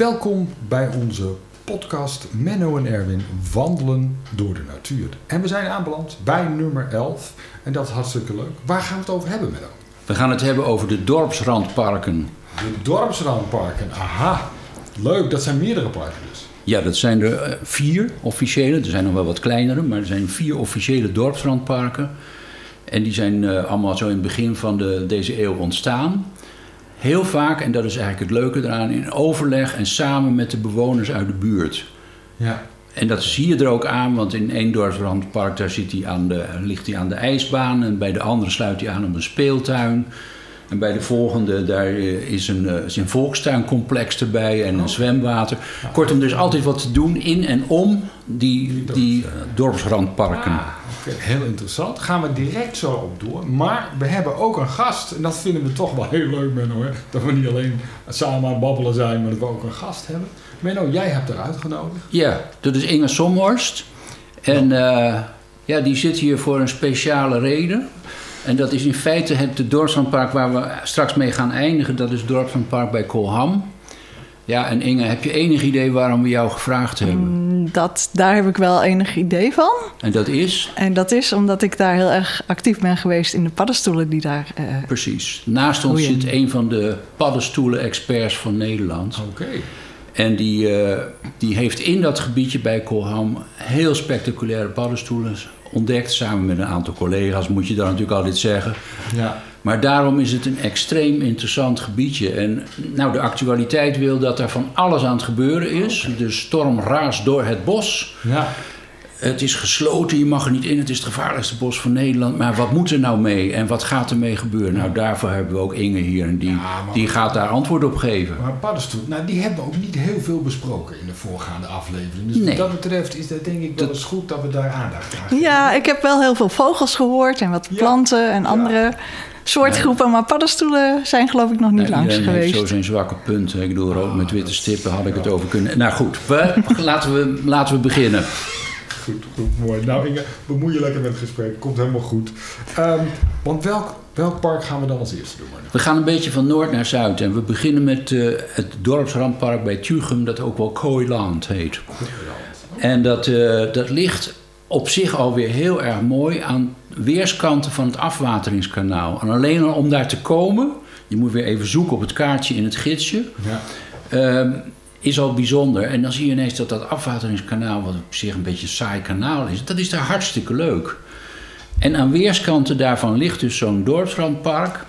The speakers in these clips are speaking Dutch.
Welkom bij onze podcast Menno en Erwin wandelen door de natuur. En we zijn aanbeland bij nummer 11 en dat is hartstikke leuk. Waar gaan we het over hebben, Menno? We gaan het hebben over de dorpsrandparken. De dorpsrandparken, aha. Leuk, dat zijn meerdere parken dus. Ja, dat zijn er eh, vier officiële. Er zijn nog wel wat kleinere, maar er zijn vier officiële dorpsrandparken. En die zijn uh, allemaal zo in het begin van de, deze eeuw ontstaan. Heel vaak, en dat is eigenlijk het leuke eraan, in overleg en samen met de bewoners uit de buurt. Ja. En dat zie je er ook aan, want in één daar zit hij aan de, ligt hij aan de ijsbaan en bij de andere sluit hij aan op een speeltuin. En bij de volgende, daar eh, is een, is een volkstuincomplex erbij en een zwemwater. Kortom, er is altijd wat te doen in en om die, die dorpsrandparken. Ah, okay. Heel interessant. Gaan we direct zo op door. Maar we hebben ook een gast. En dat vinden we toch wel heel leuk, Menno. Hè? Dat we niet alleen samen aan het babbelen zijn, maar dat we ook een gast hebben. Menno, jij hebt er uitgenodigd. Ja, dat is Inge Somhorst. En uh, ja, die zit hier voor een speciale reden. En dat is in feite het dorpslandpark waar we straks mee gaan eindigen. Dat is het dorpslandpark bij Kolham. Ja, en Inge, heb je enig idee waarom we jou gevraagd hebben? Dat, daar heb ik wel enig idee van. En dat is? En dat is omdat ik daar heel erg actief ben geweest in de paddenstoelen die daar. Uh, Precies. Naast ons zit een van de paddenstoelen-experts van Nederland. Oké. Okay. En die, uh, die heeft in dat gebiedje bij Kolham heel spectaculaire paddenstoelen ontdekt. Samen met een aantal collega's, moet je dan natuurlijk altijd zeggen. Ja. Maar daarom is het een extreem interessant gebiedje. En nou, de actualiteit wil dat er van alles aan het gebeuren is. De storm raast door het bos. Ja. Het is gesloten, je mag er niet in. Het is het gevaarlijkste bos van Nederland. Maar wat moet er nou mee en wat gaat er mee gebeuren? Nou, daarvoor hebben we ook Inge hier en die, Ja, maar- die gaat daar antwoord op geven. Maar paddenstoel, nou, die hebben we ook niet heel veel besproken in de voorgaande aflevering. Dus Nee. wat dat betreft is dat denk ik wel eens goed dat we daar aandacht aan geven. ja, ik heb wel heel veel vogels gehoord en wat Ja. planten en Ja. andere soortgroepen. Maar paddenstoelen zijn geloof ik nog niet langs geweest. zo zijn zwakke punten. Ik bedoel, rood met witte stippen had ik het over kunnen. Nou goed, we, laten, we, laten we beginnen. Goed, goed, mooi. Nou Inge, bemoei je lekker met het gesprek. Komt helemaal goed. Ehm, want welk, welk park gaan we dan als eerste doen? We gaan een beetje van noord naar zuid. En we beginnen met eh, het dorpsrandpark bij Tjugem, dat ook wel Kooiland heet. En dat, eh, dat ligt op zich alweer heel erg mooi aan weerskanten van het afwateringskanaal. En alleen al om daar te komen, je moet weer even zoeken op het kaartje in het gidsje, Ja. ehm, is al bijzonder. En dan zie je ineens dat dat afwateringskanaal, wat op zich een beetje een saai kanaal is, dat is daar hartstikke leuk. En aan weerskanten daarvan ligt dus zo'n dorpsrandpark.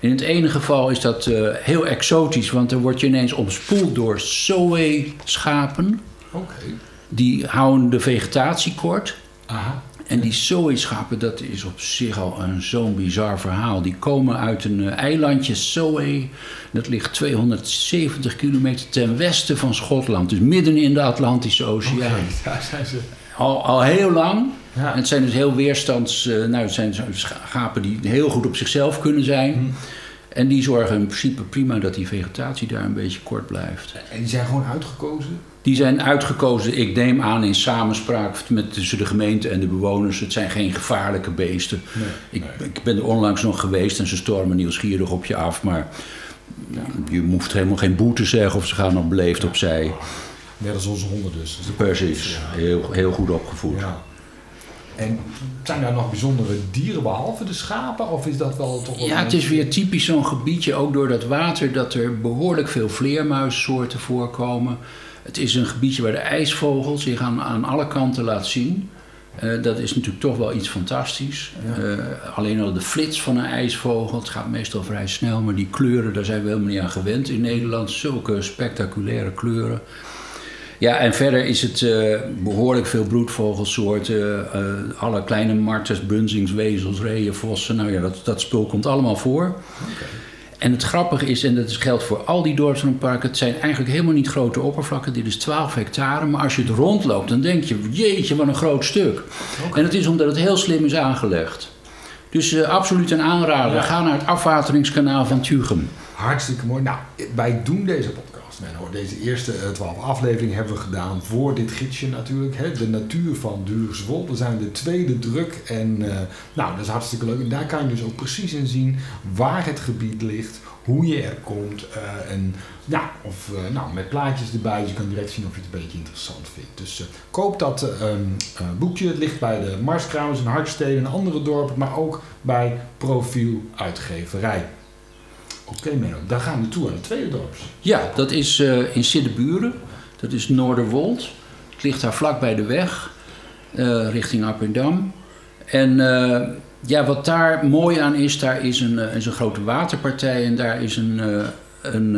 In het ene geval is dat eh, heel exotisch, want dan word je ineens omspoeld door Soe-schapen. Oké. Die houden de vegetatie kort. Aha. En die Soe-schapen, dat is op zich al een zo'n bizar verhaal. Die komen uit een eh, eilandje Soe. Dat ligt 270 kilometer ten westen van Schotland. Dus midden in de Atlantische Oceaan. Daar zijn ze. Al, al heel lang. Ja. En het zijn dus heel weerstands... eh, nou, het zijn schapen die heel goed op zichzelf kunnen zijn. Hm. En die zorgen in principe prima dat die vegetatie daar een beetje kort blijft. En die zijn gewoon uitgekozen? Die zijn uitgekozen, ik neem aan, in samenspraak met, tussen de gemeente en de bewoners. Het zijn geen gevaarlijke beesten. Nee. Ik, ik ben er onlangs nog geweest en ze stormen nieuwsgierig op je af. Maar je hoeft helemaal geen boete zeggen of ze gaan nog beleefd opzij. Net als onze honden dus. Dus Precies, Ja. heel, heel goed opgevoed. Ja. En zijn daar nog bijzondere dieren behalve de schapen? Of is dat wel toch wel Ja, het is weer typisch zo'n gebiedje, ook door dat water, dat er behoorlijk veel vleermuissoorten voorkomen. Het is een gebiedje waar de ijsvogel zich aan, aan alle kanten laat zien. Eh, dat is natuurlijk toch wel iets fantastisch. Ja. Eh, alleen al de flits van een ijsvogel, het gaat meestal vrij snel, maar die kleuren, daar zijn we helemaal niet aan gewend in Nederland. Zulke spectaculaire kleuren. Ja, en verder is het eh, behoorlijk veel broedvogelsoorten. alle kleine martens, bunzings, wezels, reeën, vossen. Nou ja, dat, dat spul komt allemaal voor. En het grappige is, en dat is- geldt voor al die dorpsparken... het zijn eigenlijk helemaal niet grote oppervlakken. Dit is 12 hectare. Maar als je het rondloopt, dan denk je... jeetje, wat een groot stuk. En het is omdat het heel slim is aangelegd. Dus eh, absoluut een aanrader. Ja. Ga naar het afwateringskanaal van Tugem. Hartstikke mooi. Nou, wij doen deze podcast Menno, deze eerste eh, twaalf afleveringen hebben we gedaan voor dit gidsje natuurlijk. Hè? De natuur van Duurswold. We zijn de tweede druk en uh, nou, dat is hartstikke leuk. En daar kan je dus ook precies in zien waar het gebied ligt, hoe je er komt. Uh, en ja, of nou, met plaatjes erbij, dus je kan direct zien of je het een beetje interessant vindt. Dus koop dat um, boekje. Het ligt bij de Marskraams in Harkstede en andere dorpen, maar ook bij Profiel Uitgeverij. Oké okay, daar gaan we toe aan het tweede dorp. Ja, dat is uh, in Siddeburen. Dat is Noorderwold. Het ligt daar vlak bij de weg, uh, richting Appendam. En uh, ja, wat daar mooi aan is, daar is een, is een grote waterpartij en daar is een, een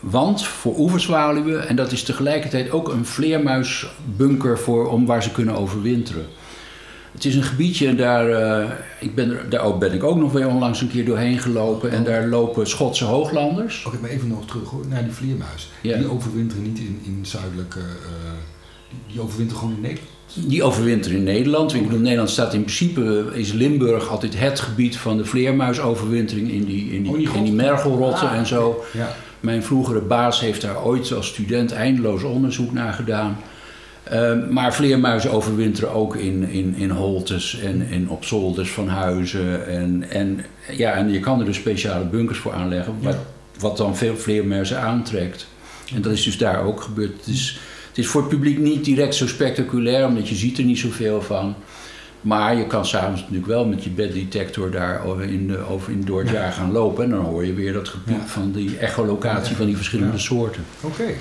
wand voor oeverzwaluwen. En dat is tegelijkertijd ook een vleermuisbunker voor, om waar ze kunnen overwinteren. Het is een gebiedje, daar, uh, ik ben, daar ook, ben ik ook nog weer onlangs een keer doorheen gelopen. En daar lopen Schotse hooglanders. Oké, maar even nog terug hoor, naar die vleermuis. Die overwinteren niet in, in zuidelijke... Uh, die, overwinteren gewoon in Nederland? Die overwinteren in Nederland. Ik bedoel, Nederland staat in principe, is Limburg altijd het gebied van de vleermuisoverwintering in die, in die, oh, in die mergelrotten ah, en zo. Ja. Mijn vroegere baas heeft daar ooit als student eindeloos onderzoek naar gedaan. Uh, maar vleermuizen overwinteren ook in, in, in holtes en, en op zolders van huizen. En, en, ja, en je kan er dus speciale bunkers voor aanleggen, wat, wat dan veel vleermuizen aantrekt. En dat is dus daar ook gebeurd. Het is, het is voor het publiek niet direct zo spectaculair, omdat je ziet er niet zoveel van. Maar je kan s'avonds natuurlijk wel met je beddetector daar in, de, over in door het jaar gaan lopen. En dan hoor je weer dat gebied van die echolocatie van die verschillende soorten. Oké.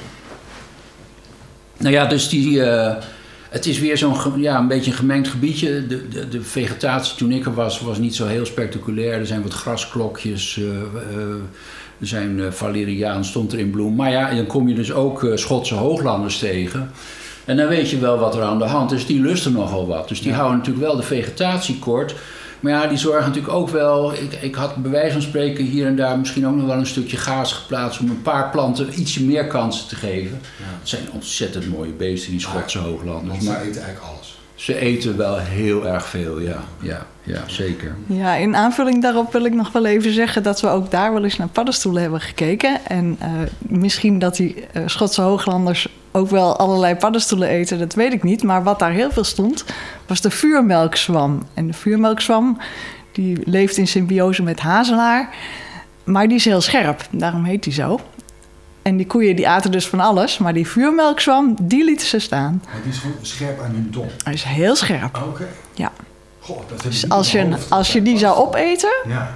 Nou ja, dus die, uh, het is weer zo'n ja, een beetje een gemengd gebiedje. De, de, de, vegetatie toen ik er was, was niet zo heel spectaculair. Er zijn wat grasklokjes. Uh, uh, er zijn valeriaan stond er in bloem. Maar ja, dan kom je dus ook Schotse hooglanders tegen. En dan weet je wel wat er aan de hand is. Die lusten nogal wat. Dus die houden natuurlijk wel de vegetatie kort. Maar ja, die zorgen natuurlijk ook wel. Ik, ik had bij wijze van spreken hier en daar misschien ook nog wel een stukje gaas geplaatst om een paar planten ietsje meer kansen te geven. Ja. Het zijn ontzettend mooie beesten, die Schotse hooglanders. Maar ze eten eigenlijk alles. Ze eten wel heel erg veel, ja. ja. Ja, zeker. Ja, in aanvulling daarop wil ik nog wel even zeggen dat we ook daar wel eens naar paddenstoelen hebben gekeken. En uh, misschien dat die uh, Schotse hooglanders ook wel allerlei paddenstoelen eten, dat weet ik niet. Maar wat daar heel veel stond, was de vuurmelkzwam. En de vuurmelkzwam die leeft in symbiose met hazelaar, maar die is heel scherp. Daarom heet die zo. En die koeien die aten dus van alles, maar die vuurmelkzwam, die lieten ze staan. Maar die is gewoon scherp aan hun tong? Hij is heel scherp. Oké. Ja. Goh, dat dus als je, als je die zou opeten... Ja.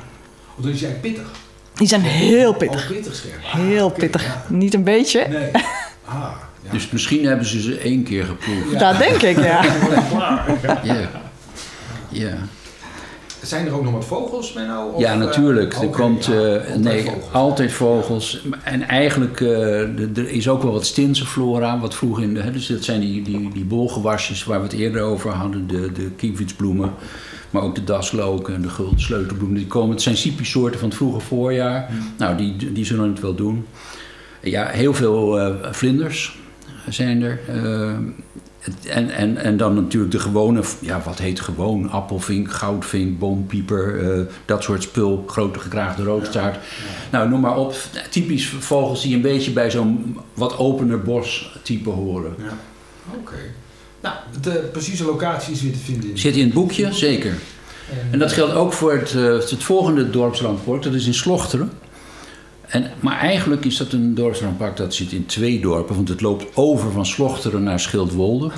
Want dan is jij pittig. Die zijn heel pittig. Oh, pittig scherp. Heel ah, pittig. Ja. Niet een beetje. Nee. Ah. Dus misschien hebben ze ze één keer geproefd. Dat denk ik, ja. Ja. Ja. Zijn er ook nog wat vogels, Menno? Of, ja, natuurlijk. er komt uh, nee, vogels. altijd vogels. En eigenlijk, uh, er is ook wel wat Stinse flora, wat vroeg in de... Hè, dus dat zijn die, die, die bolgewasjes waar we het eerder over hadden, de, de kievitsbloemen. Maar ook de dasloken en de gulden sleutelbloemen. Die komen, het zijn soorten van het vroege voorjaar. Hmm. Nou, die, die zullen het wel doen. Ja, heel veel uh, vlinders zijn er. Uh, en, en, en dan natuurlijk de gewone, ja, wat heet gewoon? Appelvink, goudvink, boompieper, uh, dat soort spul. Grote gekraagde roodstaart. Nou, noem maar op. Typisch vogels die een beetje bij zo'n wat opener bos-type horen. Ja. Oké. Nou, de precieze locatie is weer te vinden. Zit in het boekje, zeker. En, en dat geldt ook voor het, het volgende dorpsramport. Dat is in Slochteren. En, maar eigenlijk is dat een dorpsrampart dat zit in twee dorpen, want het loopt over van Slochteren naar Schildwolde.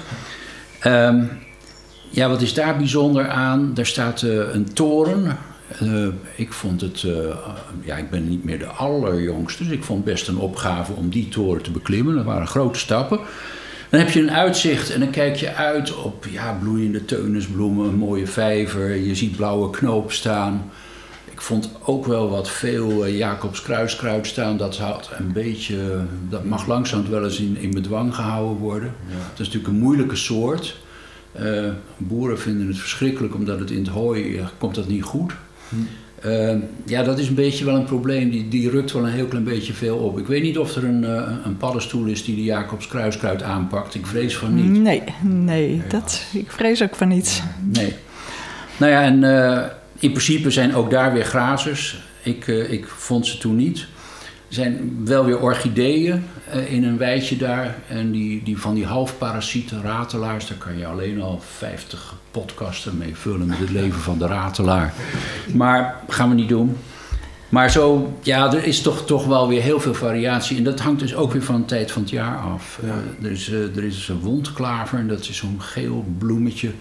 Um, ja, wat is daar bijzonder aan? Daar staat uh, een toren. Uh, ik vond het, uh, ja, ik ben niet meer de allerjongste, dus ik vond best een opgave om die toren te beklimmen. Dat waren grote stappen. Dan heb je een uitzicht en dan kijk je uit op ja, bloeiende teunisbloemen, een mooie vijver. Je ziet blauwe knoop staan vond ook wel wat veel uh, Jacobs kruiskruid staan. Dat had een beetje, dat mag langzaam wel eens in, in bedwang gehouden worden. Ja. Dat is natuurlijk een moeilijke soort. Uh, boeren vinden het verschrikkelijk omdat het in het hooi uh, komt dat niet goed. Hm. ja, dat is een beetje wel een probleem. Die, die rukt wel een heel klein beetje veel op. Ik weet niet of er een, een paddenstoel is die de Jacobs kruiskruid aanpakt. Ik vrees van niet. Nee, nee, dat, ik vrees ook van niet. Nee. Nou ja, en in principe zijn ook daar weer grazers. Ik, uh, ik vond ze toen niet. zijn wel weer orchideeën eh, in een weidje daar. En die, die van die halfparasieten, ratelaars, daar kan je alleen al 50 podcasten mee vullen met het leven van de ratelaar. Maar gaan we niet doen. Maar zo, ja, er is toch, toch wel weer heel veel variatie. En dat hangt dus ook weer van de tijd van het jaar af. Ja. Eh, er, is, eh, er is een wondklaver en dat is zo'n geel bloemetje.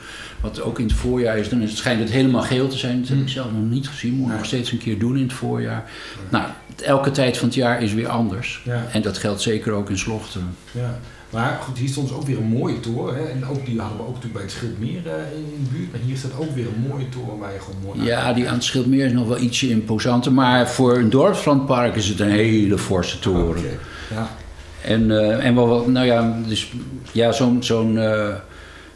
Wat ook in het voorjaar is. Dan is het schijnt het helemaal geel te zijn. Dat heb ik zelf nog niet gezien. Moet ik nog steeds een keer doen in het voorjaar. Nou, elke tijd van het jaar is weer anders. En dat geldt zeker ook in Slochteren. Ja. Maar goed, hier stond dus ook weer een mooie toren. Hè? En ook die hadden we ook natuurlijk bij het Schildmeer eh, in de buurt. Maar hier staat ook weer een mooie toren waar je gewoon mooi Ja, die aan het Schildmeer is nog wel ietsje imposanter. Maar voor een dorpslandpark is het een hele forse toren. Ja. En, eh, en wel, nou ja, dus, ja zo'n zo'n eh,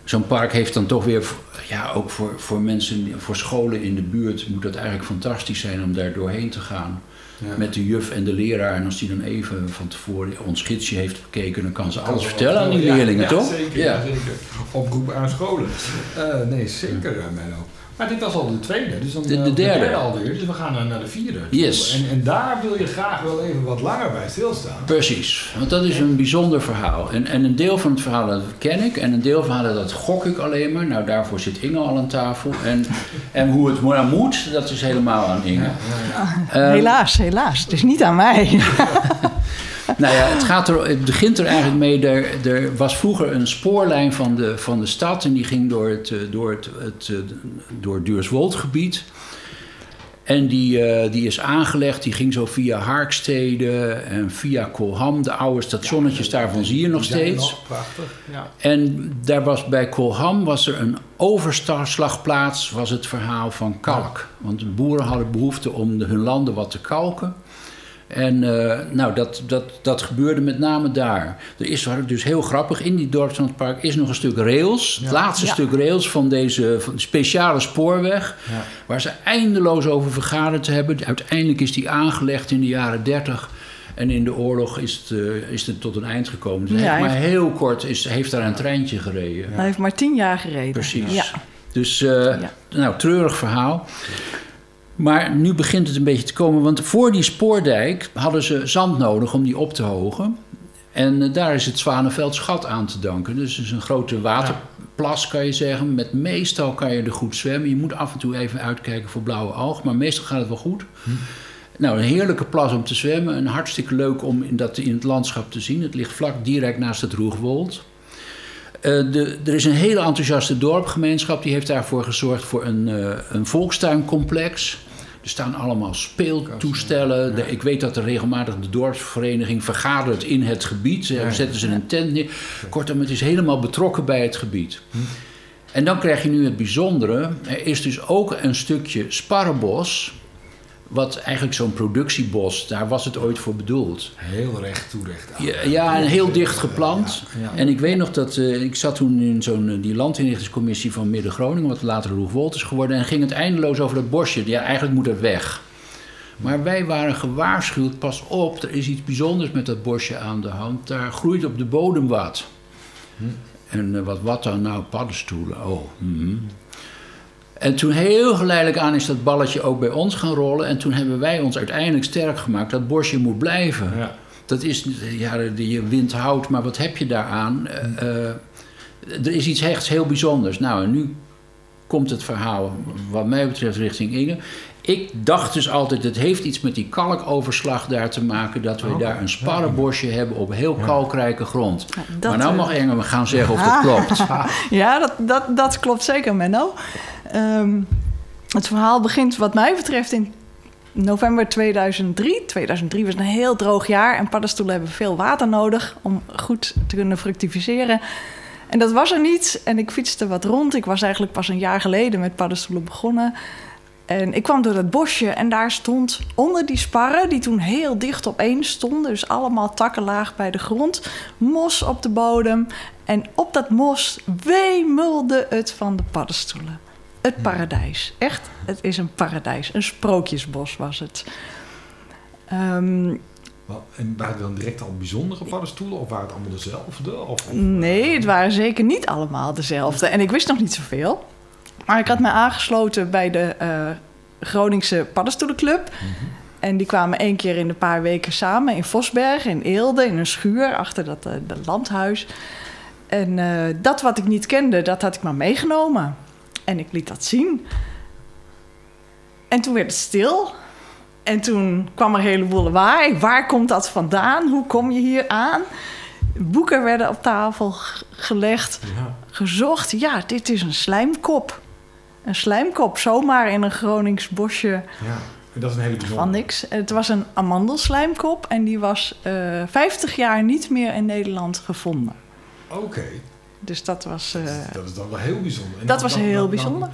zo'n park heeft dan toch weer, ja, ook voor, voor mensen, voor scholen in de buurt moet dat eigenlijk fantastisch zijn om daar doorheen te gaan. Ja. Met de juf en de leraar. En als die dan even van tevoren ons gidsje heeft bekeken, dan kan ze alles wel vertellen aan die ja, leerlingen, toch? Zeker, ja. zeker. Oproep aan scholen. Eh, nee, zeker, uh, Menno. Maar dit was al de tweede, dus dan De- de eh, derde. alweer. Dus we gaan naar, naar de vierde. Yes. En, en daar wil je graag wel even wat langer bij stilstaan. Precies, want dat is een bijzonder verhaal. En, en een deel van het verhaal dat ken ik en een deel van het verhaal dat gok ik alleen maar. Nou, daarvoor zit Inge al aan tafel. En, en hoe het nou moet, dat is helemaal aan Inge. Ja, ja, ja. Ehm, helaas, helaas. Het is niet aan mij. Nou ja, het, gaat er, het begint er eigenlijk mee. Er, er was vroeger een spoorlijn van de, van de stad en die ging door het, eh, door het, het, eh, door het Duurswoldgebied. En die, eh, die is aangelegd, die ging zo via Harkstede en via Kolham. De oude stationnetjes daarvan zie je nog steeds. nog, prachtig. Ja. En daar was bij Kolham was er een overslagplaats, was het verhaal van kalk. Want de boeren hadden behoefte om hun landen wat te kalken. En eh, nou, dat, dat, dat gebeurde met name daar. Er is dus heel grappig, in die dorpslandpark is nog een stuk rails. Het laatste Ja. stuk rails van deze van speciale spoorweg. Ja. Waar ze eindeloos over vergaderd hebben. Uiteindelijk is die aangelegd in de jaren 30. En in de oorlog is het, eh, is het tot een eind gekomen. Dus Ja, heeft hij maar heel kort is, heeft daar een treintje gereden. Hij heeft maar tien jaar gereden. Precies. Ja. Dus, eh, Ja. nou, treurig verhaal. Maar nu begint het een beetje te komen, want voor die spoordijk hadden ze zand nodig om die op te hogen. En eh, daar is het Zwanenveld schat aan te danken. Dus het is een grote waterplas, kan je zeggen. Met meestal kan je er goed zwemmen. Je moet af en toe even uitkijken voor blauwe alg, maar meestal gaat het wel goed. Nou, een heerlijke plas om te zwemmen. En hartstikke leuk om in dat in het landschap te zien. Het ligt vlak direct naast het Roegwold. Eh, de, er is een hele enthousiaste dorpgemeenschap. Die heeft daarvoor gezorgd voor een, eh, een volkstuincomplex. Er staan allemaal speeltoestellen. De- ik weet dat er regelmatig de dorpsvereniging vergadert in het gebied. Ze Ja. zetten ze een tent neer. Kortom, het is helemaal betrokken bij het gebied. En dan krijg je nu het bijzondere. Er is dus ook een stukje sparrenbos. Wat eigenlijk zo'n productiebos, daar was het ooit voor bedoeld. Heel recht toerecht aan. Ja, ja, en heel dicht geplant. Ja, ja. En ik weet nog dat eh, ik zat toen in zo'n eh, die landinrichtingscommissie van Midden-Groningen, wat later Roegwold is geworden, en ging het eindeloos over dat bosje. Ja, eigenlijk moet het weg. Maar wij waren gewaarschuwd, pas op, er is iets bijzonders met dat bosje aan de hand. Daar groeit op de bodem wat. En eh, wat, wat dan? Nou, paddenstoelen. Oh, mhm. En toen heel geleidelijk aan is dat balletje ook bij ons gaan rollen. En toen hebben wij ons uiteindelijk sterk gemaakt. Dat bosje moet blijven. Ja. Dat is, ja, je wind houdt, maar wat heb je daaraan? Eh, eh, er is iets echt heel bijzonders. Nou, en nu komt het verhaal, wat mij betreft, richting Inge. Ik dacht dus altijd, het heeft iets met die kalkoverslag daar te maken... dat we Oh, daar een sparrenbosje hebben op heel kalkrijke grond. Ja, maar nou eh, mag Inge gaan zeggen of dat klopt. Ja, dat, dat, dat klopt zeker, Menno. Ehm, het verhaal begint wat mij betreft in november 2003. 2003 was een heel droog jaar en paddenstoelen hebben veel water nodig om goed te kunnen fructificeren. En dat was er niet en ik fietste wat rond. Ik was eigenlijk pas een jaar geleden met paddenstoelen begonnen. En ik kwam door dat bosje en daar stond onder die sparren, die toen heel dicht op één stonden, dus allemaal takken laag bij de grond, mos op de bodem. En op dat mos wemelde het van de paddenstoelen. Het paradijs. Echt, het is een paradijs. Een sprookjesbos was het. Ehm, En waren het dan direct al bijzondere paddenstoelen of waren het allemaal dezelfde? Of, of, nee, het waren zeker niet allemaal dezelfde. En ik wist nog niet zoveel. Maar ik had me aangesloten bij de eh, Groningse Paddenstoelenclub. En die kwamen één keer in een paar weken samen in Vosberg, in Eelde, in een schuur achter dat, eh, dat landhuis. En eh, dat wat ik niet kende, dat had ik maar meegenomen. En ik liet dat zien. En toen werd het stil. En toen kwam er een heleboel waar. Waar komt dat vandaan? Hoe kom je hier aan? Boeken werden op tafel gelegd, Ja. gezocht. Ja, dit is een slijmkop. Een slijmkop, zomaar in een Gronings bosje ja. Dat is een hele bijzondere. van niks. Het was een amandelslijmkop en die was eh 50 jaar niet meer in Nederland gevonden. Oké. Dus dat was... eh, Dat Dat is dan wel heel bijzonder. En dat dan- was dan- heel bijzonder.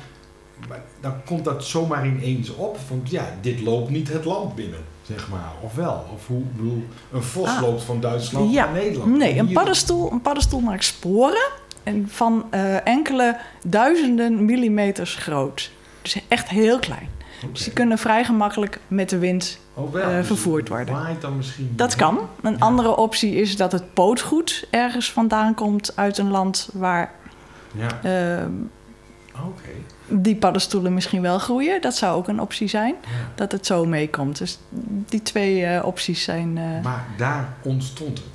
Dan, komt dat zomaar ineens op. Want ja, dit loopt niet het land binnen, zeg maar. Of wel? Of hoe, bedoel, een vos Ah. loopt van Duitsland Ja. naar Nederland. Nee, een paddenstoel, een paddenstoel maakt sporen en van eh, enkele duizenden millimeters groot. Dus echt heel klein. Dus die kunnen vrij gemakkelijk met de wind. Oh, eh, Dus vervoerd worden. waait dan misschien. Dat kan. Een Ja. andere optie is dat het pootgoed ergens vandaan komt uit een land waar Ja, eh, oké. die paddenstoelen misschien wel groeien. Dat zou ook een optie zijn. Ja. Dat het zo meekomt. Dus die twee eh, opties zijn. eh, Maar daar ontstond het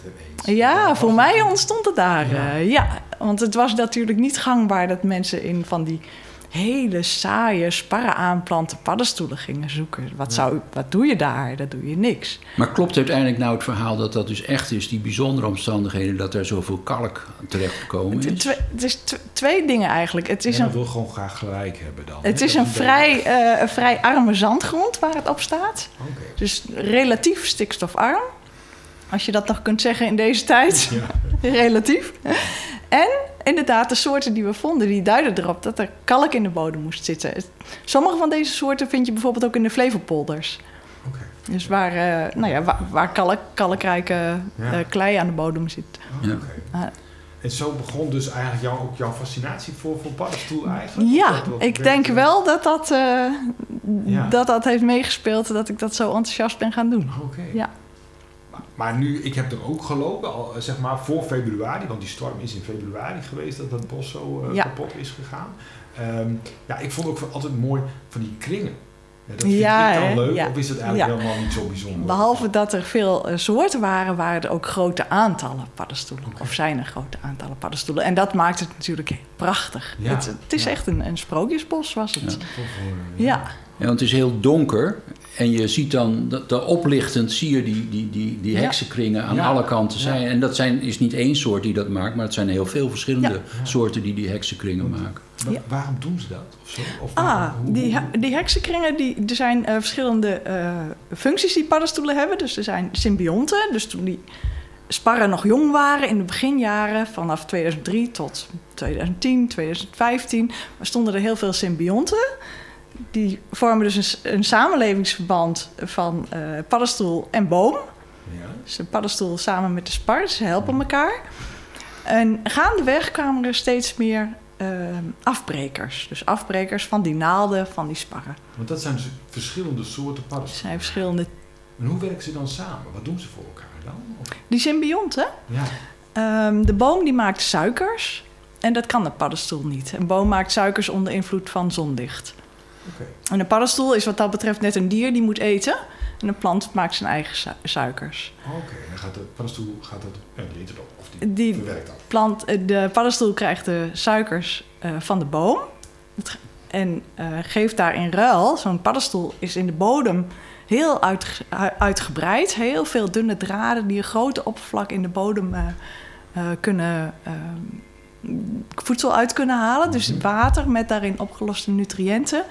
ineens. Ja, voor mij ontstond het daar. Ja, want het was natuurlijk niet gangbaar dat mensen in van die hele saaie, sparren aanplanten paddenstoelen gingen zoeken. Wat, Ja. zou, wat doe je daar? Dat doe je niks. Maar klopt uiteindelijk nou het verhaal dat dat dus echt is, die bijzondere omstandigheden, dat er zoveel kalk terechtgekomen Het, is? twee- het is tw- twee dingen eigenlijk. Het is Jij een, wil gewoon graag gelijk hebben dan. het is een vrij, eh, een vrij arme zandgrond waar het op staat. Oké. Dus relatief stikstofarm. Als je dat nog kunt zeggen in deze tijd. Ja. relatief. En inderdaad, de soorten die we vonden, die duiden erop dat er kalk in de bodem moest zitten. Sommige van deze soorten vind je bijvoorbeeld ook in de Flevopolders. Oké. Dus waar, eh, nou ja, waar, waar kalk, kalkrijke Ja. eh, klei aan de bodem zit. Oh, Ja. oké. En zo begon dus eigenlijk jou, ook jouw fascinatie voor, voor paddenstoel eigenlijk? Ja, dat- ik denk wel dat dat, eh, Ja. dat dat heeft meegespeeld dat ik dat zo enthousiast ben gaan doen. Oké. Ja. Maar, nu, ik heb er ook gelopen, al, eh, zeg maar voor februari, want die storm is in februari geweest dat dat bos zo eh, Ja. kapot is gegaan. Ehm, ja, ik vond ook altijd mooi van die kringen. Ja, dat vind Ja, ik dan leuk, Ja. of is het eigenlijk Ja. helemaal niet zo bijzonder? Behalve dat er veel eh, soorten waren, waren er ook grote aantallen paddenstoelen. Of zijn er grote aantallen paddenstoelen. En dat maakt het natuurlijk prachtig. Ja, Het, het is ja. echt een, een sprookjesbos, was het. Ja, Ja, want het is heel donker en je ziet dan, dat, oplichtend zie je die, die, die, die Ja. heksenkringen aan Ja. alle kanten Ja. zijn. En dat zijn, is niet één soort die dat maakt, maar het zijn heel veel verschillende Ja. soorten die die heksenkringen maken. Ja. Waarom doen ze dat? Of zo? Of ah, waarom- hoe- die, die heksenkringen, die, er zijn eh, verschillende eh, functies die paddenstoelen hebben. Dus er zijn symbionten. Dus toen die sparren nog jong waren in de beginjaren, vanaf 2003 tot 2010, 2015, stonden er heel veel symbionten. Die vormen dus een, samenlevingsverband van eh, paddenstoel en boom. Ja. Dus een paddenstoel samen met de spar, ze helpen elkaar. En gaandeweg kwamen er steeds meer eh, afbrekers. Dus afbrekers van die naalden van die sparren. Want dat zijn dus verschillende soorten paddenstoelen. zijn verschillende... En hoe werken ze dan samen? Wat doen ze voor elkaar dan? Of- Die symbionten, ja. ehm, de boom die maakt suikers. En dat kan de paddenstoel niet. Een boom maakt suikers onder invloed van zonlicht. En een paddenstoel is wat dat betreft net een dier die moet eten. En een plant maakt zijn eigen su- suikers. Oké, dan gaat de paddenstoel gaat dat, ja, die eet het op. Of die, Die verwerkt dat. plant, eh, de paddenstoel krijgt de suikers eh, van de boom. En eh, geeft daar in ruil, zo'n paddenstoel is in de bodem heel uitge- ui- uitgebreid. Heel veel dunne draden die een grote oppervlak in de bodem eh, eh, kunnen, eh, voedsel uit kunnen halen. Dus Mhm. water met daarin opgeloste nutriënten.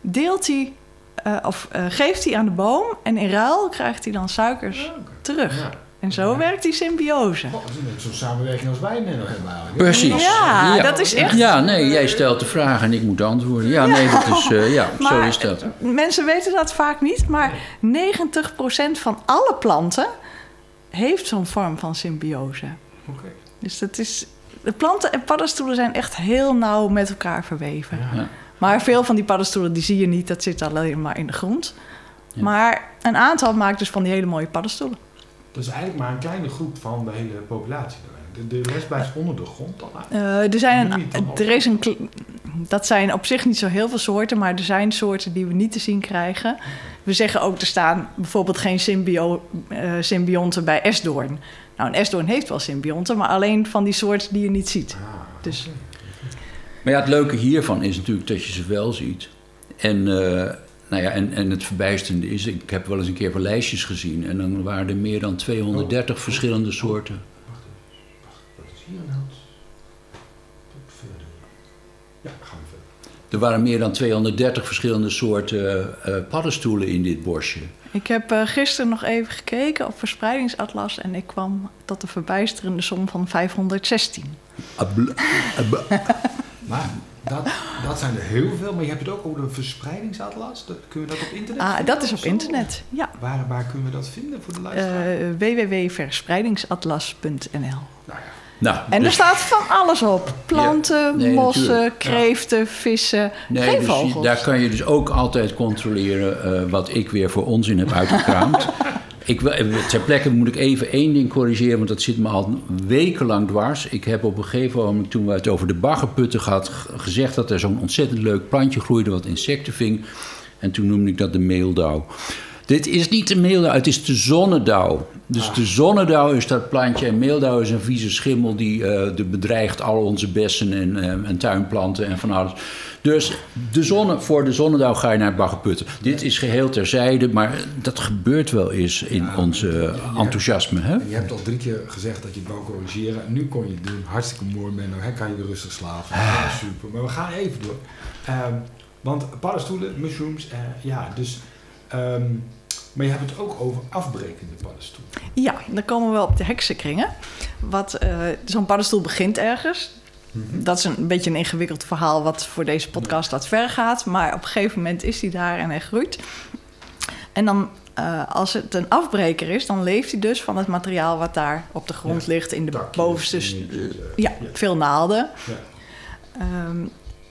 Deelt hij, eh, of eh, geeft hij aan de boom. En in ruil krijgt hij dan suikers Ja, terug. Ja. En zo Ja. werkt die symbiose. Oh, dat is net zo'n samenwerking als wij hebben eigenlijk. Precies. Ja, dat is echt- Ja, nee, jij stelt de vraag en ik moet antwoorden. Ja, nee, dat is, eh, ja, zo is dat. Mensen weten dat vaak niet, maar 90% van alle planten heeft zo'n vorm van symbiose. Oké. Dus dat is. De planten en paddenstoelen zijn echt heel nauw met elkaar verweven. Ja. Maar veel van die paddenstoelen die zie je niet, dat zit alleen maar in de grond. Ja. Maar een aantal maakt dus van die hele mooie paddenstoelen. Dat is eigenlijk maar een kleine groep van de hele populatie. dan eigenlijk. De, de lesbijs onder de grond al aan. Eh, er zijn een, dan er is een, dat zijn op zich niet zo heel veel soorten, maar er zijn soorten die we niet te zien krijgen. We zeggen ook, er staan bijvoorbeeld geen symbio, eh, symbionten bij esdoorn. Nou, een esdoorn heeft wel symbionten, maar alleen van die soorten die je niet ziet. Ah, Dus Maar ja, het leuke hiervan is natuurlijk dat je ze wel ziet. En, eh, nou ja, en, en het verbijsterende is, ik heb wel eens een keer van lijstjes gezien... en dan waren er meer dan 230 verschillende soorten. wat is hier nou? Tot verder. Ja, gaan we verder. Er waren meer dan 230 verschillende soorten eh, paddenstoelen in dit bosje. ik heb eh, gisteren nog even gekeken op verspreidingsatlas en ik kwam tot de verbijsterende som van 516. Abla- abla- Maar dat, dat zijn er heel veel, maar je hebt het ook over de verspreidingsatlas. Dat, kunnen we dat op internet Ah, vinden dat is op zo? internet, ja. Waar, waar kunnen we dat vinden voor de luisteraar? Eh www.verspreidingsatlas.nl nou ja, nou, En er dus- staat van alles op. Planten, Nee, mossen, natuurlijk. kreeften, vissen. Nee, geen dus vogels. daar kan je dus ook altijd controleren eh, wat ik weer voor onzin heb uitgekraamd. ik, eh, ter plekke moet ik even één ding corrigeren, want dat zit me al wekenlang dwars. Ik heb op een gegeven moment, toen we het over de baggerputten gehad, gezegd dat er zo'n ontzettend leuk plantje groeide wat insecten ving. En toen noemde ik dat de meeldauw. Dit is niet de meeldauw, het is de zonnedauw. Dus de zonnedauw is dat plantje en meeldauw is een vieze schimmel die eh, de bedreigt al onze bessen en, eh, en tuinplanten en van alles. Dus de zonne, voor de zonnedauw ga je naar baggerputten. Dit is geheel terzijde, maar dat gebeurt wel eens in Ja, ons enthousiasme. Hè? Je hebt al drie keer gezegd dat je het wou corrigeren. Nu kon je het doen. Hartstikke mooi, Menno. Hè, kan je weer rustig slapen. Ja, super. Maar we gaan even door. Ehm, want paddenstoelen, mushrooms, eh, ja, dus... ehm, maar je hebt het ook over afbrekende paddenstoelen. Ja, dan komen we op de heksenkringen. Wat, eh, Zo'n paddenstoel begint ergens. Dat is een beetje een ingewikkeld verhaal wat voor deze podcast wat ver gaat. Maar op een gegeven moment is hij daar en hij groeit. En dan, eh, als het een afbreker is, dan leeft hij dus van het materiaal wat daar op de grond Ja, ligt in de bovenste... eh, ja, ja. veel naalden. Ja. Ehm,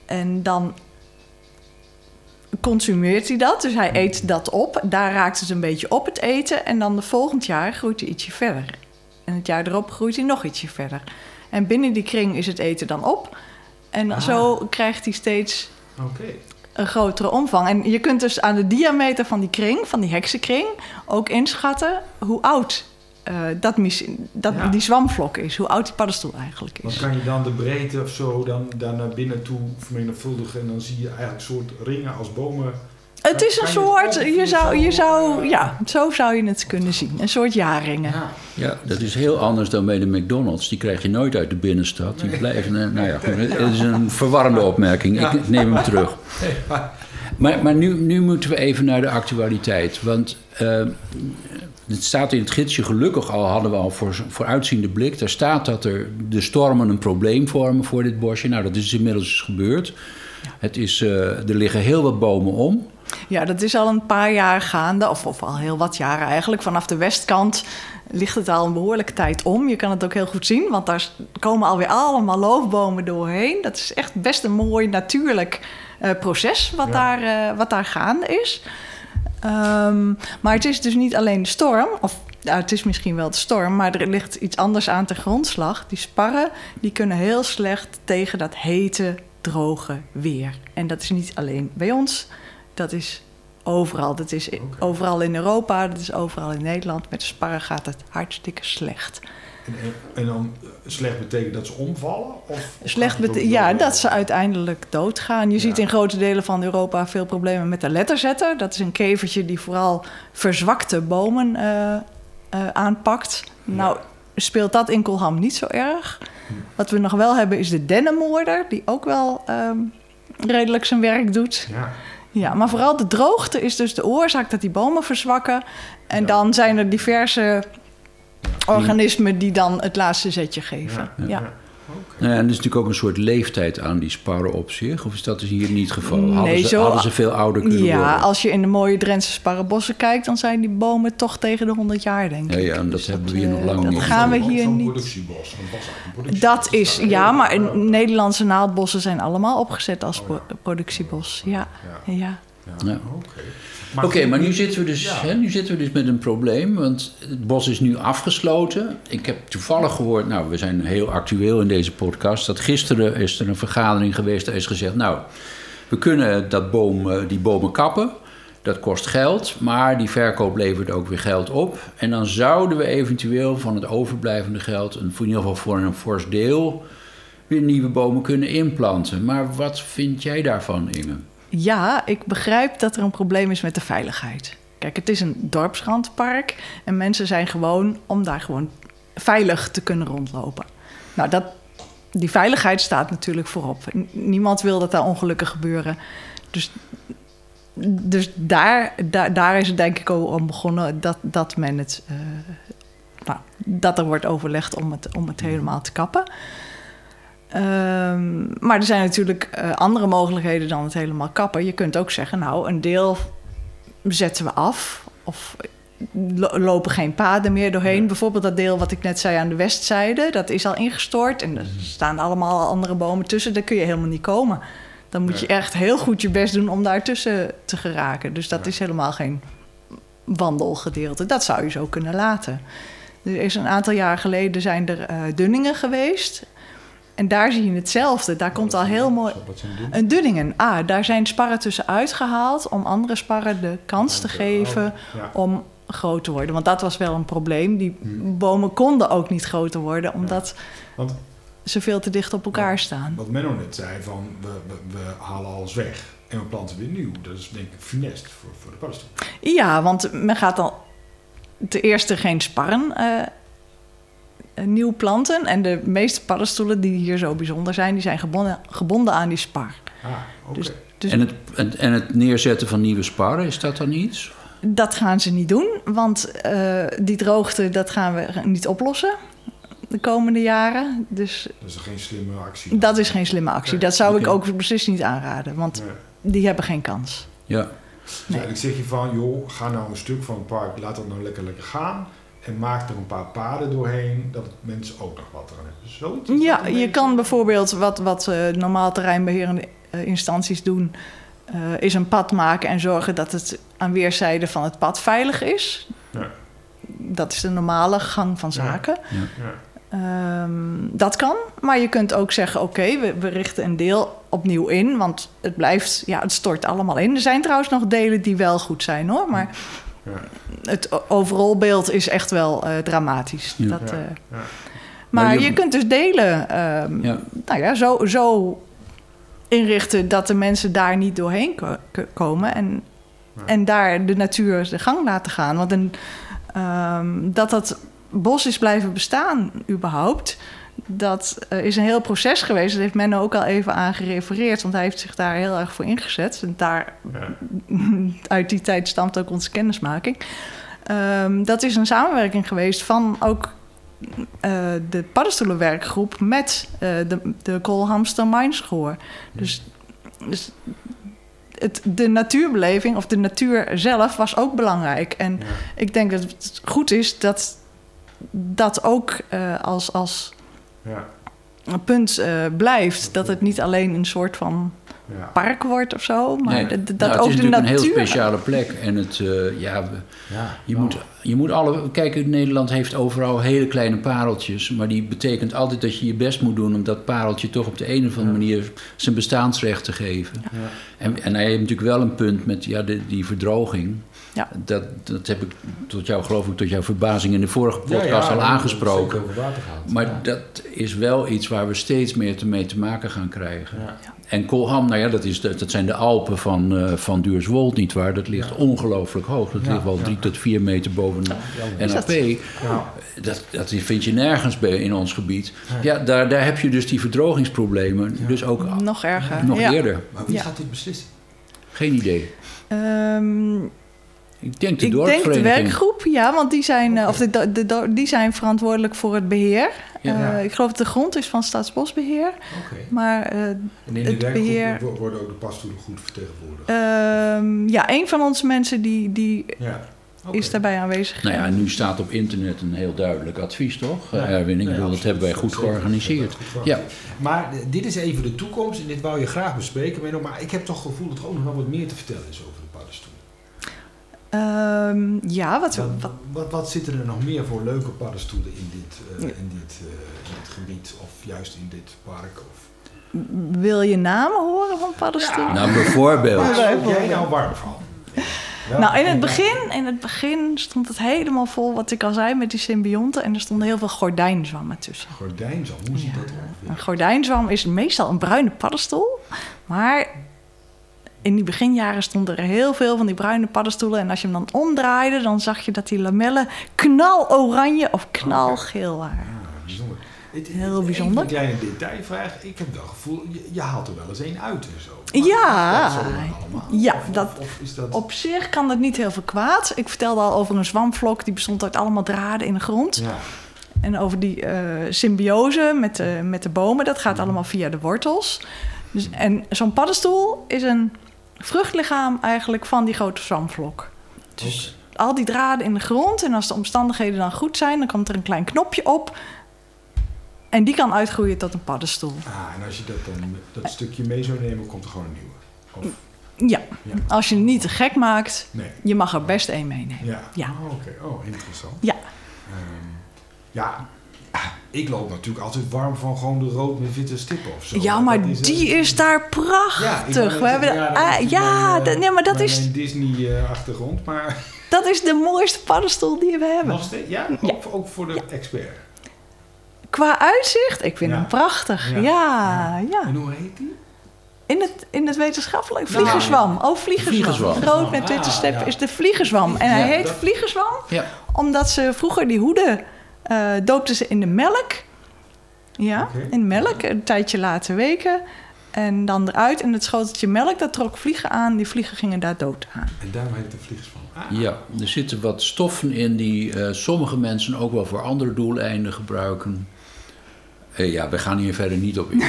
en dan consumeert hij dat, dus hij eet dat op. Daar raakt het een beetje op het eten. En dan de volgend jaar groeit hij ietsje verder. En het jaar erop groeit hij nog ietsje verder. En binnen die kring is het eten dan op. En Ah. zo krijgt hij steeds een grotere omvang. En je kunt dus aan de diameter van die kring, van die heksenkring, ook inschatten hoe oud eh, dat, mis- dat Ja. die zwamvlok is. Hoe oud die paddenstoel eigenlijk is. kan je dan de breedte of zo dan, dan naar binnen toe vermenigvuldigen. En dan zie je eigenlijk soort ringen als bomen. Het is een soort, je zou, je zo, zou, eh, ja, zo zou je het kunnen zien. Een soort jaringen. Ja. Ja, dat is heel anders dan bij de McDonald's. Die krijg je nooit uit de binnenstad. Die blijven, eh, nou ja, het is een verwarrende opmerking. Ik neem hem terug. Maar- Maar, maar nu, nu moeten we even naar de actualiteit. Want eh, het staat in het gidsje, gelukkig al hadden we al voor, vooruitziende blik. Daar staat dat er de stormen een probleem vormen voor dit bosje. Nou, dat is inmiddels gebeurd. Het is, eh, er liggen heel wat bomen om. Ja, dat is al een paar jaar gaande, of, of al heel wat jaren eigenlijk. Vanaf de westkant ligt het al een behoorlijke tijd om. Je kan het ook heel goed zien, want daar komen alweer allemaal loofbomen doorheen. Dat is echt best een mooi natuurlijk eh, proces wat, Ja. daar, eh, wat daar gaande is. Ehm, maar het is dus niet alleen de storm, of ja, het is misschien wel de storm, maar er ligt iets anders aan ten grondslag. Die sparren die kunnen heel slecht tegen dat hete, droge weer. En dat is niet alleen bij ons, dat is overal. Dat is overal in Europa, dat is overal in Nederland. Met de sparren gaat het hartstikke slecht. En, en, dan eh, slecht betekent dat ze omvallen? Of, Slecht gaat het bete- ook ja, dat ze uiteindelijk doodgaan. Je Ja. ziet in grote delen van Europa veel problemen met de letterzetter. Dat is een kevertje die vooral verzwakte bomen eh, eh, aanpakt. Nou, speelt dat in Kolham niet zo erg. Hm. Wat we nog wel hebben is de dennenmoorder, die ook wel ehm, redelijk zijn werk doet. Ja. Ja, maar vooral de droogte is dus de oorzaak dat die bomen verzwakken. En Ja. dan zijn er diverse organismen die dan het laatste zetje geven. Ja. Ja. ja. Nou ja, en er is natuurlijk ook een soort leeftijd aan die sparren op zich. Of is dat dus hier niet het geval? Nee, hadden, ze, zo- hadden ze veel ouder kunnen Ja, worden? als je in de mooie Drentse sparrenbossen kijkt, dan zijn die bomen toch tegen de 100 jaar, denk ik. Ja, ja, en dat Dus hebben we hier nog eh, lang dat niet. gaan we hier niet. productiebos. Dat productiebos. Dat is, ja, maar Nederlandse naaldbossen zijn allemaal opgezet als Oh, pro- productiebos. Ja, Ja. ja. Ja, Ja. Oké, maar nu zitten, we dus, Ja. hè, nu zitten we dus met een probleem, want het bos is nu afgesloten. Ik heb toevallig gehoord, nou, we zijn heel actueel in deze podcast, dat gisteren is er een vergadering geweest, daar is gezegd, nou, we kunnen dat boom, eh, die bomen kappen. Dat kost geld, maar die verkoop levert ook weer geld op. En dan zouden we eventueel van het overblijvende geld, een, in ieder geval voor een fors deel, weer nieuwe bomen kunnen inplanten. Maar wat vind jij daarvan, Inge? Ja, ik begrijp dat er een probleem is met de veiligheid. Kijk, het is een dorpsrandpark en mensen zijn gewoon om daar gewoon veilig te kunnen rondlopen. Nou, dat, die veiligheid staat natuurlijk voorop. Niemand wil dat daar ongelukken gebeuren. Dus, dus daar, daar, daar is het denk ik ook om begonnen dat, dat men het. eh, nou, dat er wordt overlegd om het, om het helemaal te kappen. Ehm, maar er zijn natuurlijk eh, andere mogelijkheden dan het helemaal kappen. Je kunt ook zeggen, nou, een deel zetten we af. Of lo- lopen geen paden meer doorheen. Bijvoorbeeld dat deel wat ik net zei aan de westzijde, dat is al ingestort. En er staan allemaal andere bomen tussen. Daar kun je helemaal niet komen. Dan moet je echt heel goed je best doen om daartussen te geraken. Dus dat is helemaal geen wandelgedeelte. Dat zou je zo kunnen laten. Er is een aantal jaar geleden zijn er eh, dunningen geweest. En daar zie je hetzelfde. Daar komt al heel mooi... Een dunningen. Ah, daar zijn sparren tussen uitgehaald... om andere sparren de kans te geven Ja. om groot te worden. Want dat was wel een probleem. Die bomen konden ook niet groter worden... omdat Want ze veel te dicht op elkaar staan. wat Menno net zei, van we, we, we halen alles weg en we planten weer nieuw. Dat is denk ik funest voor, voor de paddenstoel. Ja, want men gaat dan ten eerste geen sparren eh, nieuw planten. En de meeste paddenstoelen die hier zo bijzonder zijn... die zijn gebonden, gebonden aan die spar. Ah. Dus- Dus En het, en, en het neerzetten van nieuwe sparren, is dat dan iets? Dat gaan ze niet doen, want eh, die droogte dat gaan we niet oplossen de komende jaren. Dus Dat is geen slimme actie. dat is geen slimme actie. Dat zou ik ook beslist niet aanraden, want Nee. die hebben geen kans. Ja. Dus eigenlijk zeg je van, joh, ga nou een stuk van het park, laat dat nou lekker lekker gaan. En maak er een paar paden doorheen, dat mensen ook nog wat aan hebben. Zoiets? is Ja, je kan bijvoorbeeld wat, wat eh, normaal terreinbeherende eh, instanties doen... eh, is een pad maken en zorgen dat het aan weerszijden van het pad veilig is. Ja. Dat is de normale gang van Ja. zaken. Ja. Ehm, dat kan, maar je kunt ook zeggen: oké, we, we richten een deel opnieuw in, want het blijft, ja, het stort allemaal in. Er zijn trouwens nog delen die wel goed zijn hoor, maar Ja. Het overal beeld is echt wel eh, dramatisch. Ja. Dat, Ja, eh, ja. maar Maar je, je- kunt dus delen, ehm, Ja. nou ja, zo, zo inrichten dat de mensen daar niet doorheen ko- ko- komen en, Ja. en daar de natuur de gang laten gaan. Want een, ehm, dat dat bos is blijven bestaan überhaupt, dat eh, is een heel proces geweest. Dat heeft Menno ook al even aan gerefereerd, want hij heeft zich daar heel erg voor ingezet. En daar, Ja. uit die tijd stamt ook onze kennismaking. Ehm, dat is een samenwerking geweest van ook eh, de paddenstoelenwerkgroep met eh, de, de Koolhamster Mineschoor. Dus, dus het, de natuurbeleving of de natuur zelf was ook belangrijk. En Ja. ik denk dat het goed is dat dat ook als, als Ja. een punt eh, blijft. Dat het niet alleen een soort van Ja. park wordt of zo, maar Nee. dat, dat Nou, het ook is de natuurlijk natuur... een heel speciale plek. En het, eh, ja, we- Ja. je, moet, je moet alle... Kijk, Nederland heeft overal hele kleine pareltjes. Maar die betekent altijd dat je je best moet doen... om dat pareltje toch op de een of andere Ja. manier zijn bestaansrecht te geven. Ja. En, en hij heeft natuurlijk wel een punt met ja, de, die verdroging. Ja. Dat, dat heb ik tot jou, geloof ik, tot jouw verbazing in de vorige podcast ja, al aangesproken. Maar Ja. dat is wel iets waar we steeds meer te- mee te maken gaan krijgen. Ja. En Kolham, nou ja, dat, is, dat zijn de Alpen van, eh van Duurswold, nietwaar? Dat ligt ongelooflijk hoog. Dat Ja, ligt wel ja. drie tot vier meter boven de NAP. dat? Ja. Dat, dat vind je nergens bij in ons gebied. Ja, daar, daar heb je dus die verdrogingsproblemen. Dus ook Nog erger. nog ja. eerder. Maar wie Ja. gaat dit beslissen? Geen idee. Ehm, Ik denk de ik denk de werkgroep, ja, want die zijn, eh, of de, de, de- die zijn verantwoordelijk voor het beheer. Ja. Eh, ik geloof dat de grond is van Staatsbosbeheer. Oké. Maar eh, En in de Het werkgroep beheer- wo- worden ook de paddenstoelen goed vertegenwoordigd. ehm, ja, een van onze mensen die, die ja. Is daarbij aanwezig. Nou ja, en nu staat op internet een heel duidelijk advies, toch? Ja. Erwin, ik Nee, bedoel, dat hebben wij goed georganiseerd. Ja. Maar dit is even de toekomst en dit wou je graag bespreken. Menno, Maar ik heb toch het gevoel dat er ook nog wel wat meer te vertellen is over Ehm, ja, wat, Wat, wat, wat, wat zitten er nog meer voor leuke paddenstoelen in dit, eh, in dit, eh, in dit gebied of juist in dit park? Of... wil je namen horen van paddenstoelen? nou bijvoorbeeld. Waar word jij nou warm van? Nou, in het, begin, in het begin stond het helemaal vol, wat ik al zei, met die symbionten. En er stonden heel veel gordijnzwammen tussen. Gordijnzwam, hoe ziet Ja. dat er ongeveer? Een gordijnzwam is meestal een bruine paddenstoel. Maar in die beginjaren stonden er heel veel van die bruine paddenstoelen. En als je hem dan omdraaide, dan zag je dat die lamellen knaloranje of knalgeel waren. Ah, bijzonder. Het- Heel bijzonder. Een kleine detailvraag. Ik heb wel het gevoel, je, je haalt er wel eens één uit en zo. Ja. Dat? Ja, Of- dat- Of, is dat... Op zich kan dat niet heel veel kwaad. Ik vertelde al over een zwamvlok, die bestond uit allemaal draden in de grond. Ja. En over die eh, symbiose met de, met de bomen, dat gaat allemaal via de wortels. Dus, en zo'n paddenstoel is een vruchtlichaam eigenlijk van die grote zwamvlok. Dus al die draden in de grond en als de omstandigheden dan goed zijn, dan komt er een klein knopje op. En die kan uitgroeien tot een paddenstoel. Ah, en als je dat, dan, dat stukje mee zou nemen, komt er gewoon een nieuwe. Of, Ja, Ja. als je het niet te gek maakt, nee. je mag er best één meenemen. Ja. Ja. Oh, Oké, oh, interessant. Ja. Ehm, ja, ik loop natuurlijk altijd warm van gewoon de rood met witte stippen of zo. Ja, maar dat die eh, is daar Ja, prachtig. net We hebben ja, dat ah, ja, mijn, eh, nee, maar dat mijn- is, mijn Disney-achtergrond, maar dat is de mooiste paddenstoel die we hebben. nog steeds, ja, Ja. Ook, voor de expert. Qua uitzicht, ik vind Ja. hem prachtig. Ja. Ja, ja. En hoe heet die? In, het, in het wetenschappelijk, Nou, vliegerzwam. Oh, vliegerzwam. Vliegerzwam. Rood met witte Ah, stip ja. is de vliegerzwam. En hij Ja, heet dat- vliegerzwam Ja. omdat ze vroeger die hoeden eh doopten ze in de melk. Ja, in melk, een tijdje laten weken. En dan eruit en het schoteltje melk, dat trok vliegen aan. Die vliegen gingen daar dood aan. En daarom heet de vliegers van. Ah, Ja, er zitten wat stoffen in die eh, sommige mensen ook wel voor andere doeleinden gebruiken. Eh, ja, we gaan hier verder niet op in.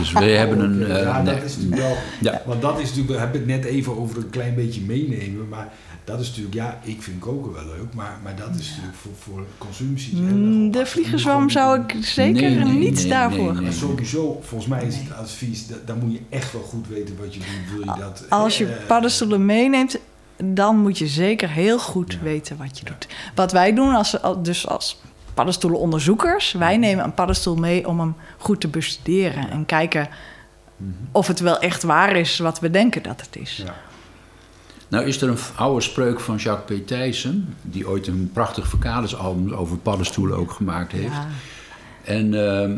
Is, we hebben een. Eh, ja, nee. dat is natuurlijk wel. Ja. Want dat is natuurlijk, we hebben het net even over een klein beetje meenemen. Maar dat is natuurlijk, ja, ik vind koken wel leuk. Maar, maar dat is natuurlijk voor, voor consumptie. Mm, De Moet zou ik zeker Nee, nee, niet nee, daarvoor nee, Maar nee. sowieso, volgens mij is het advies, da- dan moet je echt wel goed weten wat je doet. Wil je dat, Als je eh, paddenstoelen meeneemt, dan moet je zeker heel goed Ja. weten wat je doet. Wat wij doen, als, dus als paddenstoelenonderzoekers, wij nemen een paddenstoel mee om hem goed te bestuderen en kijken mhm. of het wel echt waar is wat we denken dat het is. Ja. Nou is er een oude spreuk van Jacques P. Thijssen, die ooit een prachtig verkadersalbum over paddenstoelen ook gemaakt heeft. Ja. En ehm,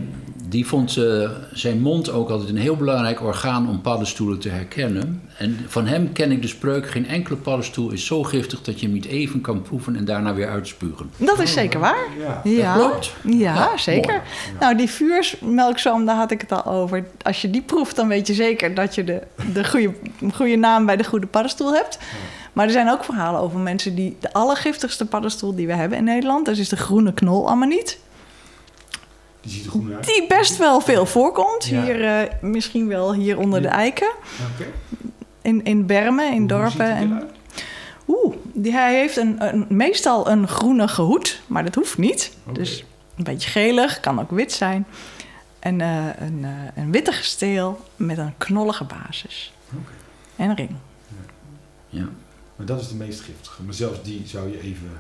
die vond eh, zijn mond ook altijd een heel belangrijk orgaan om paddenstoelen te herkennen. En van hem ken ik de spreuk: geen enkele paddenstoel is zo giftig dat je hem niet even kan proeven en daarna weer uitspugen. Dat is zeker waar. Ja. Ja, klopt. ja, Ja, zeker. Nou, die vuursmelkzalm, daar had ik het al over. Als je die proeft, dan weet je zeker dat je de, de goede, goede naam bij de goede paddenstoel hebt. Maar er zijn ook verhalen over mensen die de allergiftigste paddenstoel die we hebben in Nederland, dat is de groene knolammoniet. Die ziet er goed uit. Die best wel veel voorkomt. Ja. Hier, eh, misschien wel hier onder de eiken. In, in bermen, in Hoe dorpen. En? Oeh, die, hij heeft een, een, meestal een groenige hoed, maar dat hoeft niet. Dus een beetje gelig, kan ook wit zijn. En eh, een, eh, een witte gesteel met een knollige basis. En een ring. Ja. Maar dat is de meest giftige. Maar zelfs die zou je even...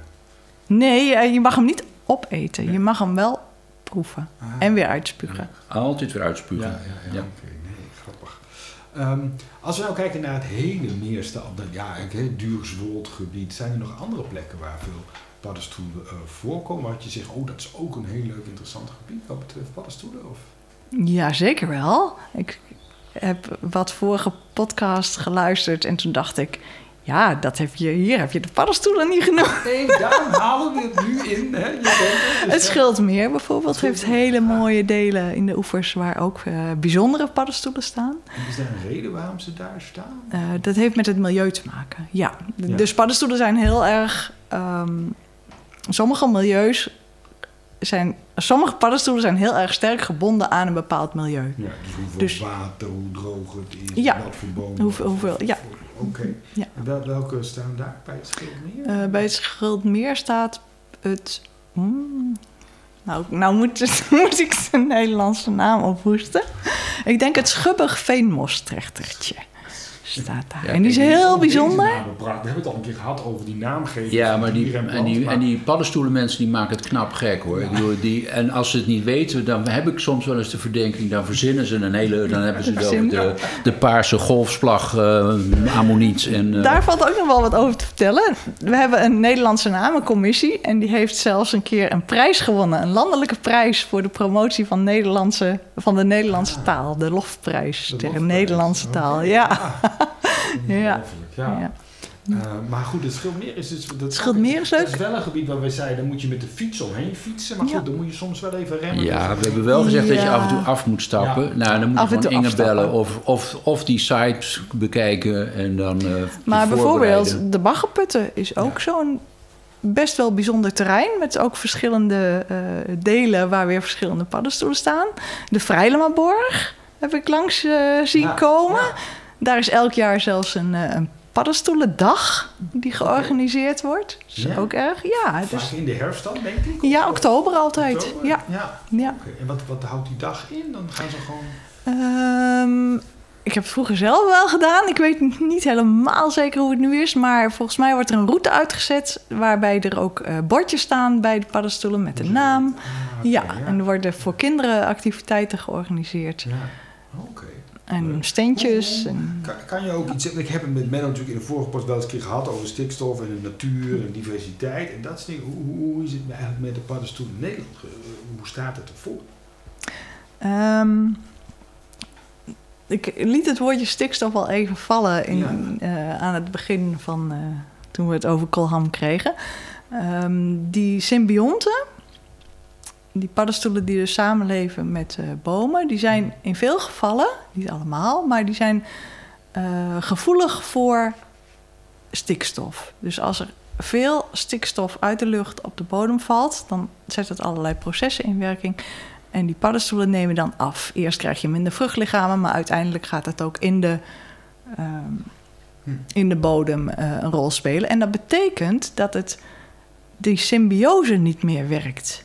Nee, je mag hem niet opeten. Nee. Je mag hem wel proeven. Ah. En weer uitspugen. Altijd weer uitspugen. ja, ja. Ja. oké. Nee, grappig. Ehm, als we nou kijken naar het hele Meerstad, ja, het Duurswold gebied, zijn er nog andere plekken waar veel paddenstoelen eh, voorkomen? Had je zegt, oh, dat is ook een heel leuk, interessant gebied wat betreft paddenstoelen? Of? Ja, zeker wel. Ik heb wat vorige podcast geluisterd en toen dacht ik... Ja, dat heb je, hier heb je de paddenstoelen niet genoemd. Nee, daarom halen we het nu in. Hè? Je er, dus Het. Schildmeer bijvoorbeeld Het heeft hele mooie delen in de oevers... waar ook eh, bijzondere paddenstoelen staan. En Is daar een reden waarom ze daar staan? Eh, dat heeft met het milieu te maken, ja. De- Ja. Dus paddenstoelen zijn heel erg... ehm, sommige milieus zijn... Sommige paddenstoelen zijn heel erg sterk gebonden aan een bepaald milieu. Ja, dus hoeveel Dus- water, hoe droog het is, Ja. wat voor bomen. Hoeveel- hoeveel- ja. Oké. Ja. En wel, welke staan daar bij het Schildmeer? Eh, bij het Schildmeer staat het... hmm, nou, nou moet, het- moet ik de Nederlandse naam ophoesten. Ik denk het Schubbig Veenmostrechtertje staat daar. Ja, en die is heel deze bijzonder. We hebben het al een keer gehad over die naamgeving. Ja, maar die, en die, maar- en die paddenstoelenmensen die maken het knap gek hoor. Ik bedoel, die, en als ze het niet weten, dan heb ik soms wel eens de verdenking, dan verzinnen ze een hele, dan hebben ze over de, de paarse golfslag, eh ammoniet en... eh, Daar valt ook nog wel wat over te vertellen. We hebben een Nederlandse namencommissie. En die heeft zelfs een keer een prijs gewonnen. Een landelijke prijs voor de promotie van, Nederlandse, van de Nederlandse taal. De Lofprijs De lofprijs. Nederlandse taal. Ja. Ja. Ja. ja. Eh, maar goed, het Schildmeer is dus... Dat, Schildmeer is leuk. Dat is wel een gebied waar wij zeiden, daar moet je met de fiets omheen fietsen. Maar goed, Ja. dan moet je soms wel even remmen. Ja, we hebben wel gezegd dat je af en toe af moet stappen. Ja. Nou, dan moet je Af en gewoon toe Inge afstappen. bellen of, of, of die sites bekijken en dan eh, je Maar bijvoorbeeld de Baggerputten is ook zo'n best wel bijzonder terrein. Met ook verschillende eh, delen waar weer verschillende paddenstoelen staan. De Vrijlemaborg heb ik langs zien Ja, komen. Daar is elk jaar zelfs een, eh, een paddenstoelendag die georganiseerd wordt. Dat is Ja? ook erg. Ja, Vaak dus, in de herfst dan, denk ik? ja oktober altijd. oktober? Ja, ja. ja. Oké, En wat, wat houdt die dag in? Dan gaan ze gewoon... Ehm, ik heb het vroeger zelf wel gedaan. Ik weet niet helemaal zeker hoe het nu is. Maar volgens mij wordt er een route uitgezet. Waarbij er ook eh, bordjes staan bij de paddenstoelen met de naam. Ah, Ja, en er worden voor kinderen activiteiten georganiseerd. Ja, oké. En steentjes. En, Kan, kan je ook iets zeggen? Ik heb het met Menno natuurlijk in de vorige post wel eens een keer gehad over stikstof en de natuur en diversiteit en dat soort dingen. Hoe, hoe, is het eigenlijk met de paddenstoel in Nederland? Hoe staat het ervoor? Ehm, ik liet het woordje stikstof al even vallen in, Ja. eh, aan het begin van eh, toen we het over kolham kregen. Ehm, die symbionten, die paddenstoelen die dus samenleven met eh, bomen, die zijn in veel gevallen, niet allemaal, maar die zijn eh, gevoelig voor stikstof. Dus als er veel stikstof uit de lucht op de bodem valt, dan zet het allerlei processen in werking. En die paddenstoelen nemen dan af. Eerst krijg je minder vruchtlichamen, maar uiteindelijk gaat het ook in de, ehm, Hm. in de bodem eh, een rol spelen. En dat betekent dat het, die symbiose niet meer werkt.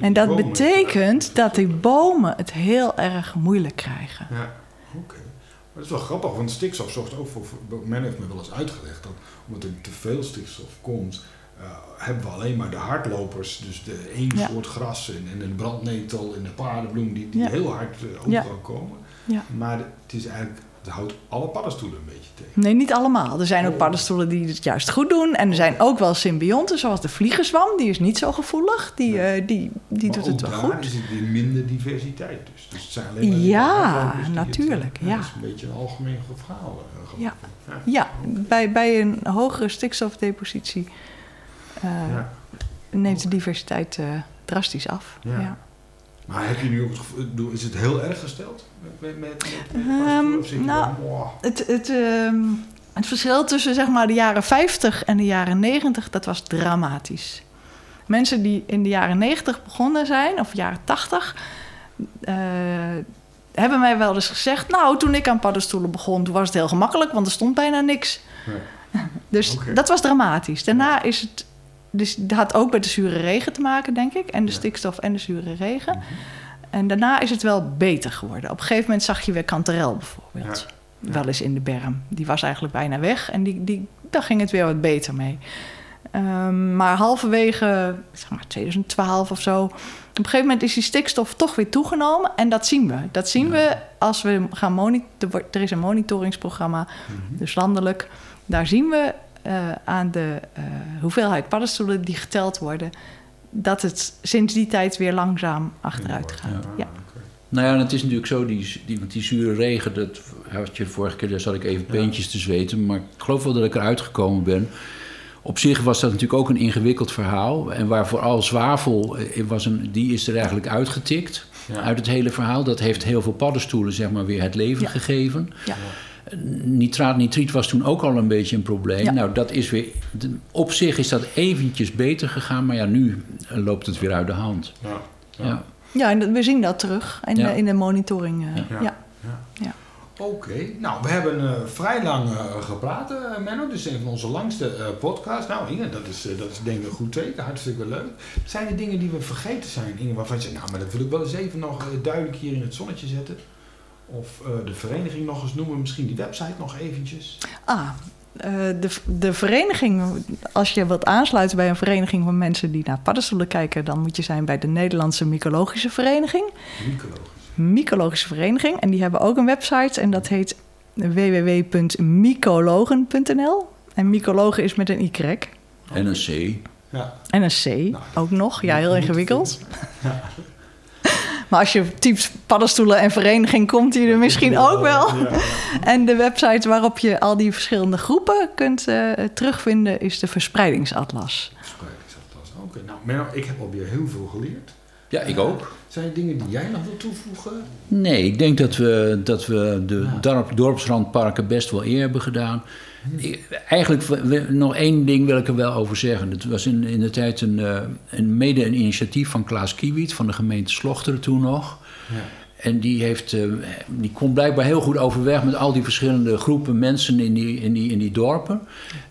En dat betekent dat die bomen het heel erg moeilijk krijgen. Ja, oké. Maar dat is wel grappig, want stikstof zorgt ook voor, Men heeft me wel eens uitgelegd dat omdat er te veel stikstof komt, eh, hebben we alleen maar de hardlopers, dus de één Ja. soort gras en, en de brandnetel en de paardenbloem, die, die Ja. heel hard eh, overal komen. Ja. Maar het is eigenlijk, het houdt alle paddenstoelen een beetje tegen. Nee, niet allemaal. Er zijn ook Oh. paddenstoelen die het juist goed doen. En er zijn ook wel symbionten, zoals de vliegenzwam. Die is niet zo gevoelig. Die, Nee. eh, die, die Maar doet het ook wel daar goed. is het weer minder diversiteit. Dus, dus het zijn alleen maar Ja, het, natuurlijk, ja. Dat is een beetje een algemeen verhaal. eh, Ja. Ja, bij, bij een hogere stikstofdepositie eh, Ja. neemt de diversiteit drastisch af. Ja. Maar heb je nu ook het gevoel, is het heel erg gesteld? Met, met, met, met je nou. Het, het, ehm, het verschil tussen zeg maar, de jaren 50 en de jaren 90, dat was dramatisch. Mensen die in de jaren 90 begonnen zijn, of jaren 80, eh, hebben mij wel eens gezegd... nou, toen ik aan paddenstoelen begon, toen was het heel gemakkelijk... want er stond bijna niks. Nee. Dus dat was dramatisch. Daarna is het... Dus dat had ook met de zure regen te maken, denk ik. En de Ja. stikstof en de zure regen. Mhm. En daarna is het wel beter geworden. Op een gegeven moment zag je weer kanterel bijvoorbeeld. Ja. Wel eens in de berm. Die was eigenlijk bijna weg. En die, die, daar ging het weer wat beter mee. Ehm, maar halverwege zeg maar 2012 of zo... op een gegeven moment is die stikstof toch weer toegenomen. En dat zien we. Dat zien we als we gaan monitoren. Er is een monitoringsprogramma, Mhm. dus landelijk. Daar zien we eh, aan de eh, hoeveelheid paddenstoelen die geteld worden... dat het sinds die tijd weer langzaam achteruit gaat. Ja. Nou ja, en het is natuurlijk zo, die, die, want die zure regen, dat had je de vorige keer, daar zat ik even Ja. peentjes te zweten. Maar ik geloof wel dat ik eruit gekomen ben. Op zich was dat natuurlijk ook een ingewikkeld verhaal. En waar vooral zwavel, eh, was een, die is er eigenlijk uitgetikt Ja. uit het hele verhaal. Dat heeft heel veel paddenstoelen zeg maar, weer het leven Ja. gegeven. Ja. Nitraat, nitriet was toen ook al een beetje een probleem. Ja. Nou, dat is weer... Op zich is dat eventjes beter gegaan, maar ja, nu eh, loopt het weer uit de hand. Ja. Ja. Ja, en we zien dat terug in, Ja. de, in de monitoring. eh, Ja. ja. Ja. Ja. Oké, nou we hebben eh, vrij lang eh, gepraat, eh, Menno. Dit is een van onze langste eh podcasts. Nou Inge, dat is, dat is denk ik een goed teken, hartstikke leuk. Zijn er dingen die we vergeten zijn, Inge, waarvan je zegt, nou maar dat wil ik wel eens even nog duidelijk hier in het zonnetje zetten? Of eh, de vereniging nog eens noemen, misschien die website nog eventjes. Ah, eh, de, de vereniging, als je wilt aansluiten bij een vereniging van mensen die naar paddenstoelen kijken, dan moet je zijn bij de Nederlandse Mycologische Vereniging. Mycologisch. Mycologische Vereniging. En die hebben ook een website en dat heet www.mycologen.nl. En mycologen is met een Y En een C. Ja, en een C ook nog. Ja, heel ingewikkeld. Maar als je typt paddenstoelen en vereniging, komt die er misschien ook wel. Ja, ja. En de website waarop je al die verschillende groepen kunt eh, terugvinden is de Verspreidingsatlas. Verspreidingsatlas. Oké, nou ik heb alweer heel veel geleerd. Ja, ik ook. Zijn er dingen die jij nog wil toevoegen? Nee, ik denk dat we, dat we de Ja. dorp, dorpsrandparken best wel eer hebben gedaan. Eigenlijk nog één ding wil ik er wel over zeggen. Het was in, in de tijd een, eh, een, mede een initiatief van Klaas Kiewiet van de gemeente Slochteren toen nog. Ja. En die, heeft, eh, die komt blijkbaar heel goed overweg met al die verschillende groepen mensen in die, in, die, in die dorpen.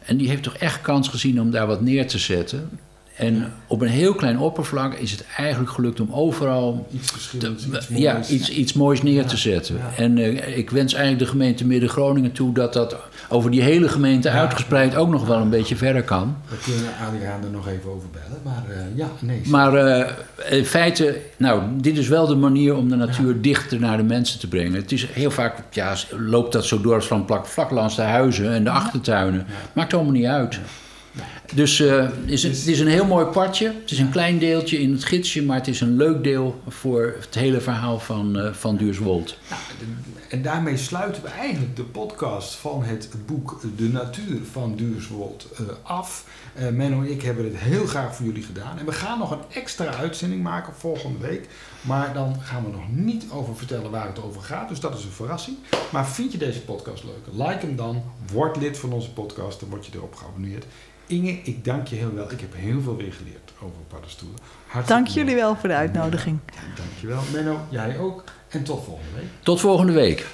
En die heeft toch echt kans gezien om daar wat neer te zetten. En op een heel klein oppervlak is het eigenlijk gelukt om overal Iets iets ja, moois. iets, iets moois neer Ja, te zetten. ja. En eh, ik wens eigenlijk de gemeente Midden-Groningen toe dat dat over die hele gemeente uitgespreid ook nog wel een beetje verder kan. We kunnen Adriaan er nog even over bellen. Maar eh, ja, nee. Maar eh, in feite, nou, dit is wel de manier om de natuur dichter naar de mensen te brengen. Het is heel vaak, ja, loopt dat zo door van plak, vlak langs de huizen en de achtertuinen. Maakt allemaal niet uit. Dus eh, is het, het is een heel mooi padje. Het is een klein deeltje in het gidsje, maar het is een leuk deel voor het hele verhaal van, eh van Duurswold. Nou, en daarmee sluiten we eigenlijk de podcast van het boek De Natuur van Duurswold eh, af. Menno en ik hebben dit heel graag voor jullie gedaan. En we gaan nog een extra uitzending maken volgende week. Maar dan gaan we nog niet over vertellen waar het over gaat. Dus dat is een verrassing. Maar vind je deze podcast leuk? Like hem dan. Word lid van onze podcast. Dan word je erop geabonneerd. Inge, ik dank je heel wel. Ik heb heel veel weer geleerd over paddenstoelen. Hartstikke Dank jullie wel voor de uitnodiging. Dankjewel. Menno, jij ook. En tot volgende week. Tot volgende week.